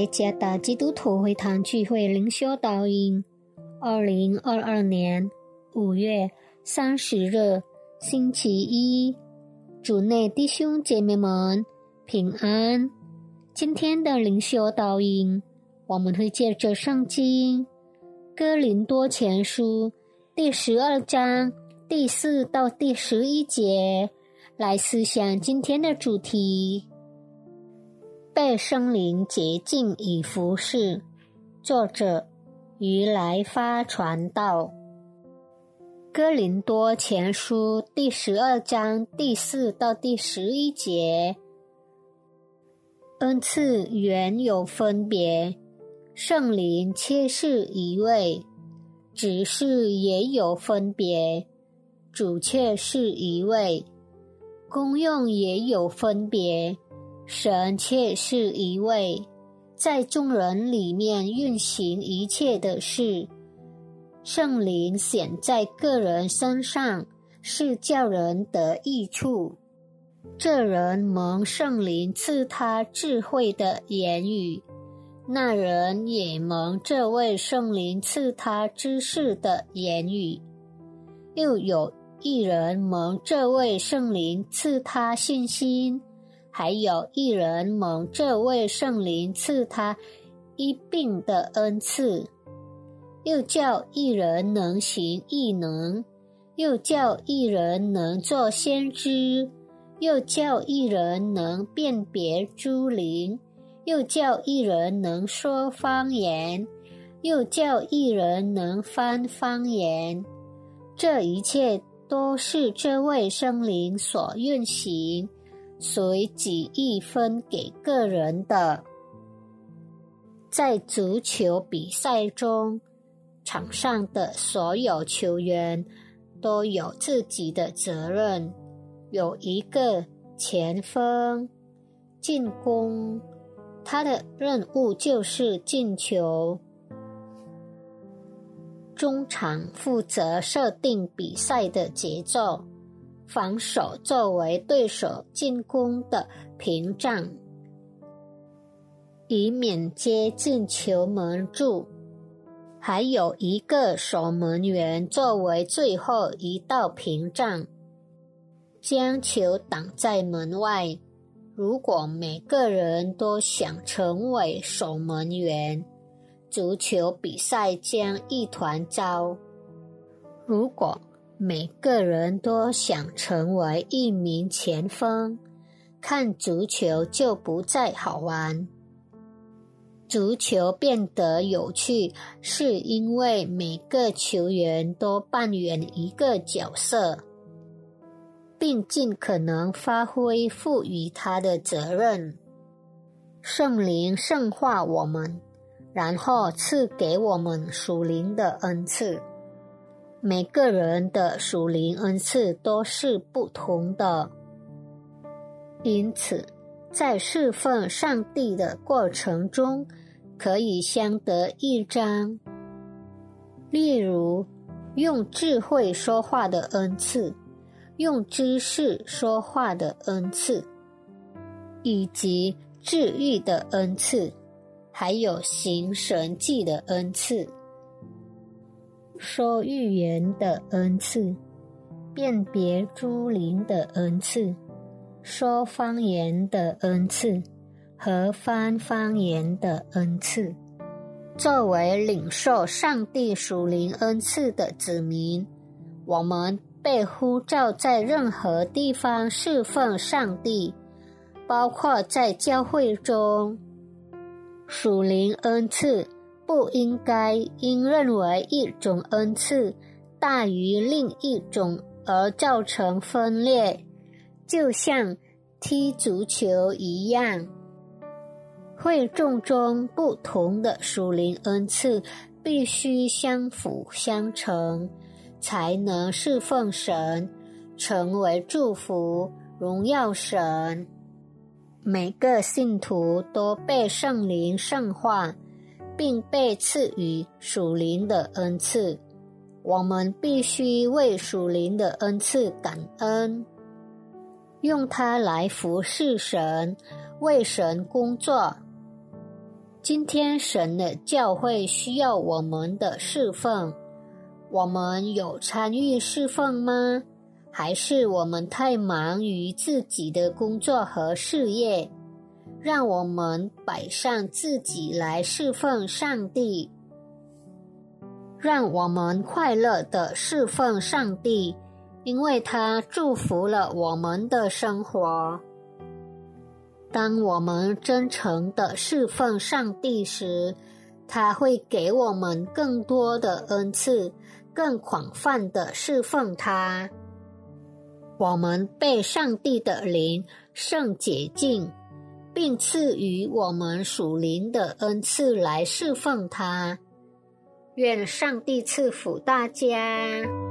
耶加达基督徒会堂聚会灵修导引，二零二二年五月三十日星期一，主内弟兄姐妹们平安。今天的灵修导引，我们会借着圣经《哥林多前书》第十二章第四到第十一节来思想今天的主题。被生灵洁净以服侍。作者：于来发传道。哥林多前书第十二章第四到第十一节。恩赐原有分别，圣灵却是一位；执事也有分别，主却是一位；功用也有分别。神却是一位，在众人里面运行一切的事。圣灵显在个人身上，是叫人得益处。这人蒙圣灵赐他智慧的言语，那人也蒙这位圣灵赐他知识的言语。又有一人蒙这位圣灵赐他信心。还有一人蒙这位圣灵赐他一病的恩赐，又叫一人能行异能，又叫一人能做先知，又叫一人能辨别诸灵，又叫一人能说方言，又叫一人能翻方言。这一切都是这位圣灵所运行。随几亿分给个人的，在足球比赛中，场上的所有球员都有自己的责任。有一个前锋进攻，他的任务就是进球；中场负责设定比赛的节奏。防守作为对手进攻的屏障，以免接近球门柱；还有一个守门员作为最后一道屏障，将球挡在门外。如果每个人都想成为守门员，足球比赛将一团糟。如果每个人都想成为一名前锋，看足球就不再好玩。足球变得有趣，是因为每个球员都扮演一个角色，并尽可能发挥赋予他的责任。圣灵圣化我们，然后赐给我们属灵的恩赐。每个人的属灵恩赐都是不同的，因此在侍奉上帝的过程中，可以相得益彰。例如，用智慧说话的恩赐，用知识说话的恩赐，以及治愈的恩赐，还有行神迹的恩赐。说预言的恩赐，辨别诸灵的恩赐，说方言的恩赐和翻方言的恩赐。作为领受上帝属灵恩赐的子民，我们被呼召在任何地方侍奉上帝，包括在教会中。属灵恩赐。不应该因认为一种恩赐大于另一种而造成分裂，就像踢足球一样。会众中不同的属灵恩赐必须相辅相成，才能侍奉神，成为祝福，荣耀神。每个信徒都被圣灵圣化。并被赐予属灵的恩赐，我们必须为属灵的恩赐感恩，用它来服侍神，为神工作。今天神的教会需要我们的侍奉，我们有参与侍奉吗？还是我们太忙于自己的工作和事业？让我们摆上自己来侍奉上帝，让我们快乐的侍奉上帝，因为他祝福了我们的生活。当我们真诚的侍奉上帝时，他会给我们更多的恩赐，更广泛的侍奉他。我们被上帝的灵圣洁净，并赐予我们属灵的恩赐来侍奉他。愿上帝赐福大家。